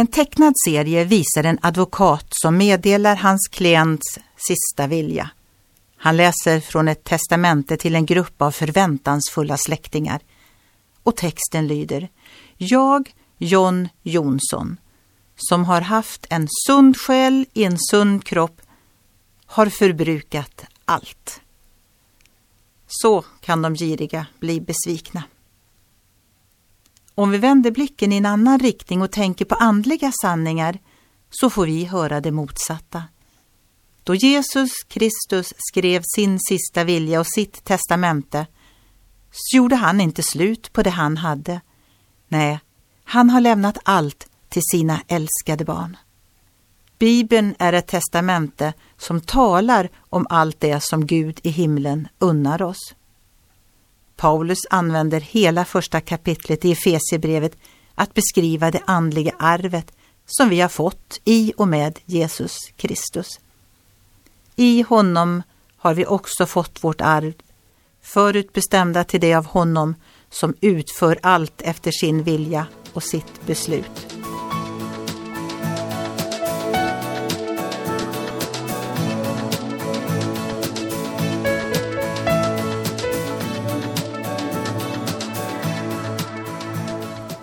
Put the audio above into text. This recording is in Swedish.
En tecknad serie visar en advokat som meddelar hans klients sista vilja. Han läser från ett testamente till en grupp av förväntansfulla släktingar. Och texten lyder Jag, John Jonsson, som har haft en sund själ i en sund kropp, har förbrukat allt. Så kan de giriga bli besvikna. Om vi vänder blicken i en annan riktning och tänker på andliga sanningar så får vi höra det motsatta. Då Jesus Kristus skrev sin sista vilja och sitt testamente så gjorde han inte slut på det han hade. Nej, han har lämnat allt till sina älskade barn. Bibeln är ett testamente som talar om allt det som Gud i himlen unnar oss. Paulus använder hela första kapitlet i Efesierbrevet att beskriva det andliga arvet som vi har fått i och med Jesus Kristus. I honom har vi också fått vårt arv, förutbestämda till det av honom som utför allt efter sin vilja och sitt beslut.